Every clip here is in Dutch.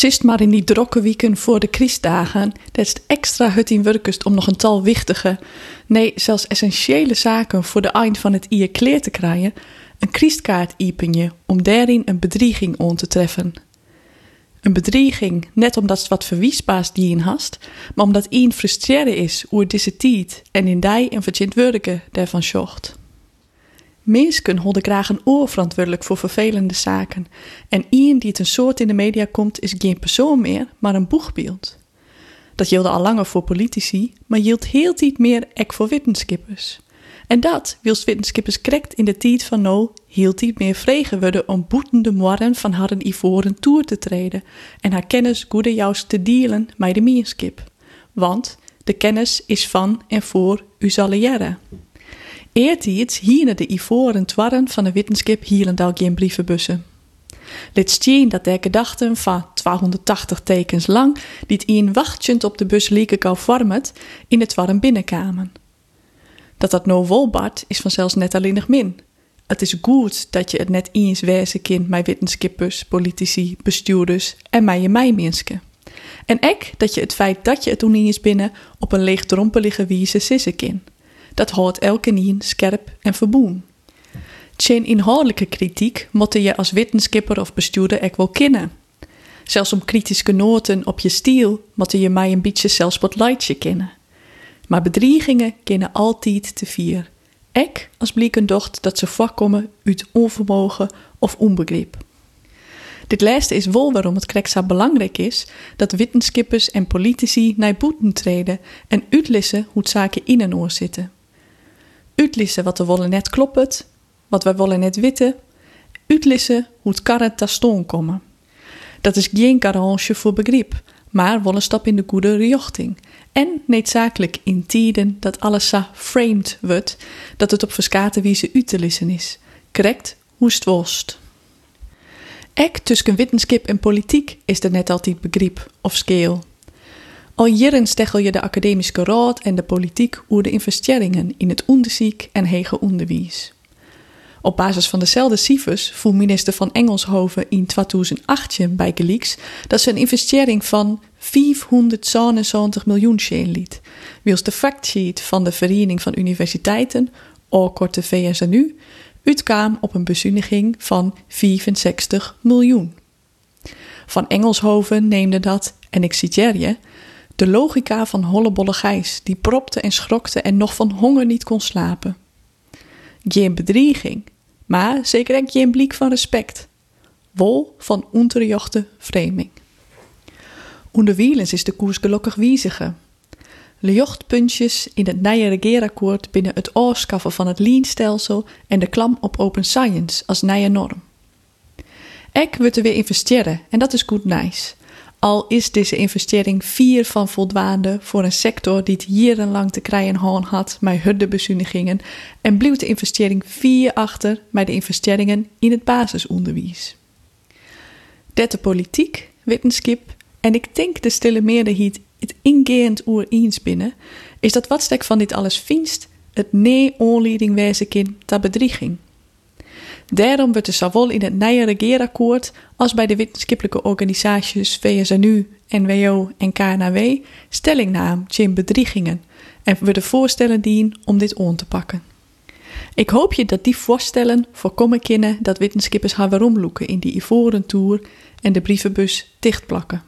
Sist maar in die drokke wieken voor de Christdagen, dat is extra hut in werkust om nog een tal wichtige, nee, zelfs essentiële zaken voor de eind van het jaar kleer te krijgen, een Christkaart iepenje om daarin een bedrieging on te treffen. Een bedrieging, net omdat het wat verwiesbaas die in hast, maar omdat een frustreren is oer deze tijd en in die een verchint werken daarvan zocht. Mensen houden graag een oor verantwoordelijk voor vervelende zaken. En iemand die het een soort in de media komt, is geen persoon meer, maar een boegbeeld. Dat hield al langer voor politici, maar hield heel tijd meer ek voor wetenschappers. En dat, wilst wetenschappers correct in de tijd van no, hield tijd meer vregen worden om boetende morren van haar ivoren toer te treden en haar kennis goede juist te dealen met de meerskip. Want de kennis is van en voor u Eertijds hierne de ivoren twarren van de wetenschap Hielendal geen brievenbussen. Dit zien dat de gedachten van 280 tekens lang, die een wachtjend op de bus lieken kou vormet, in het warm binnenkwamen. Dat dat no wolbart is vanzelfs net alleen nog min. Het is goed dat je het net eens wezen kind met wetenschappers, politici, bestuurders en mij en mij mensen. En ek dat je het feit dat je het toen eens binnen op een leegdrompelige wiese sissen kind dat houdt elke nien scherp en verboen. Tjen inhoudelijke kritiek motte je als wetenschapper of bestuurder ook wel kennen. Zelfs om kritische noten op je stiel motte je mij een beetje zelfspotlightje kennen. Maar bedreigingen kennen altijd te vier. Ik als blieken docht dat ze voorkomen uit onvermogen of onbegrip. Dit laatste is wel waarom het kreksa belangrijk is dat wetenschappers en politici naar boeten treden en uitlissen hoe zaken in en oor zitten uitlissen wat we willen net kloppet, wat wij willen net witten, uitlissen hoe het karren ta komen. Dat is geen garage voor begrip, maar wel een stap in de goede richting. En noodzakelijk in tijden dat alles zo framed wordt, dat het op verschillende wijze uit te lissen is. Correct hoe het worst. Ek tussen wetenschap en politiek is er net altijd begrip of scale. Al jaren stechel je de academische raad en de politiek over de investeringen in het onderzoek en hege onderwijs. Op basis van dezelfde cijfers voelt minister van Engelshoven in 2018 bij Geleaks dat ze een investering van 577 miljoen scheen liet. Wils de factsheet van de Vereniging van Universiteiten, of korte VSNU, uitkwam op een bezuiniging van 64 miljoen. Van Engelshoven neemde dat, en ik citeer je, de logica van hollebolle Gijs, die propte en schrokte en nog van honger niet kon slapen. Geen bedrieging, maar zeker ook geen blik van respect. Wol van unterjochte vreeming. Onder wielens is de koers gelukkig wiezige. Lejochtpuntjes in het nieuwe regeerakkoord binnen het afschaffen van het lean-stelsel en de klam op open science als nieuwe norm. Ek wordt er weer investeren en dat is goed nice. Al is deze investering vier van voldoende voor een sector die het jarenlang te krijgen had met huddebezuinigingen en bleef de investering vier achter met de investeringen in het basisonderwijs. Dat de politiek, wetenschap en ik denk de stille meerderheid het ingeend oer eens binnen, is dat wat stek van dit alles vindt het nee-onleiding wezen kind ter bedrieging. Daarom wordt er zowel in het nieuwe regeerakkoord als bij de wetenschappelijke organisaties VSNU, NWO en KNW stellingname tegen bedriegingen en worden voorstellen dien om dit on te pakken. Ik hoop je dat die voorstellen voorkomen kunnen dat wetenschappers haar loeken in die ivoren toer en de brievenbus dichtplakken.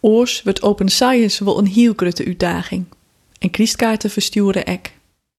Oors wordt open science wel een heel grote uitdaging. En kriestkaarten versturen ek.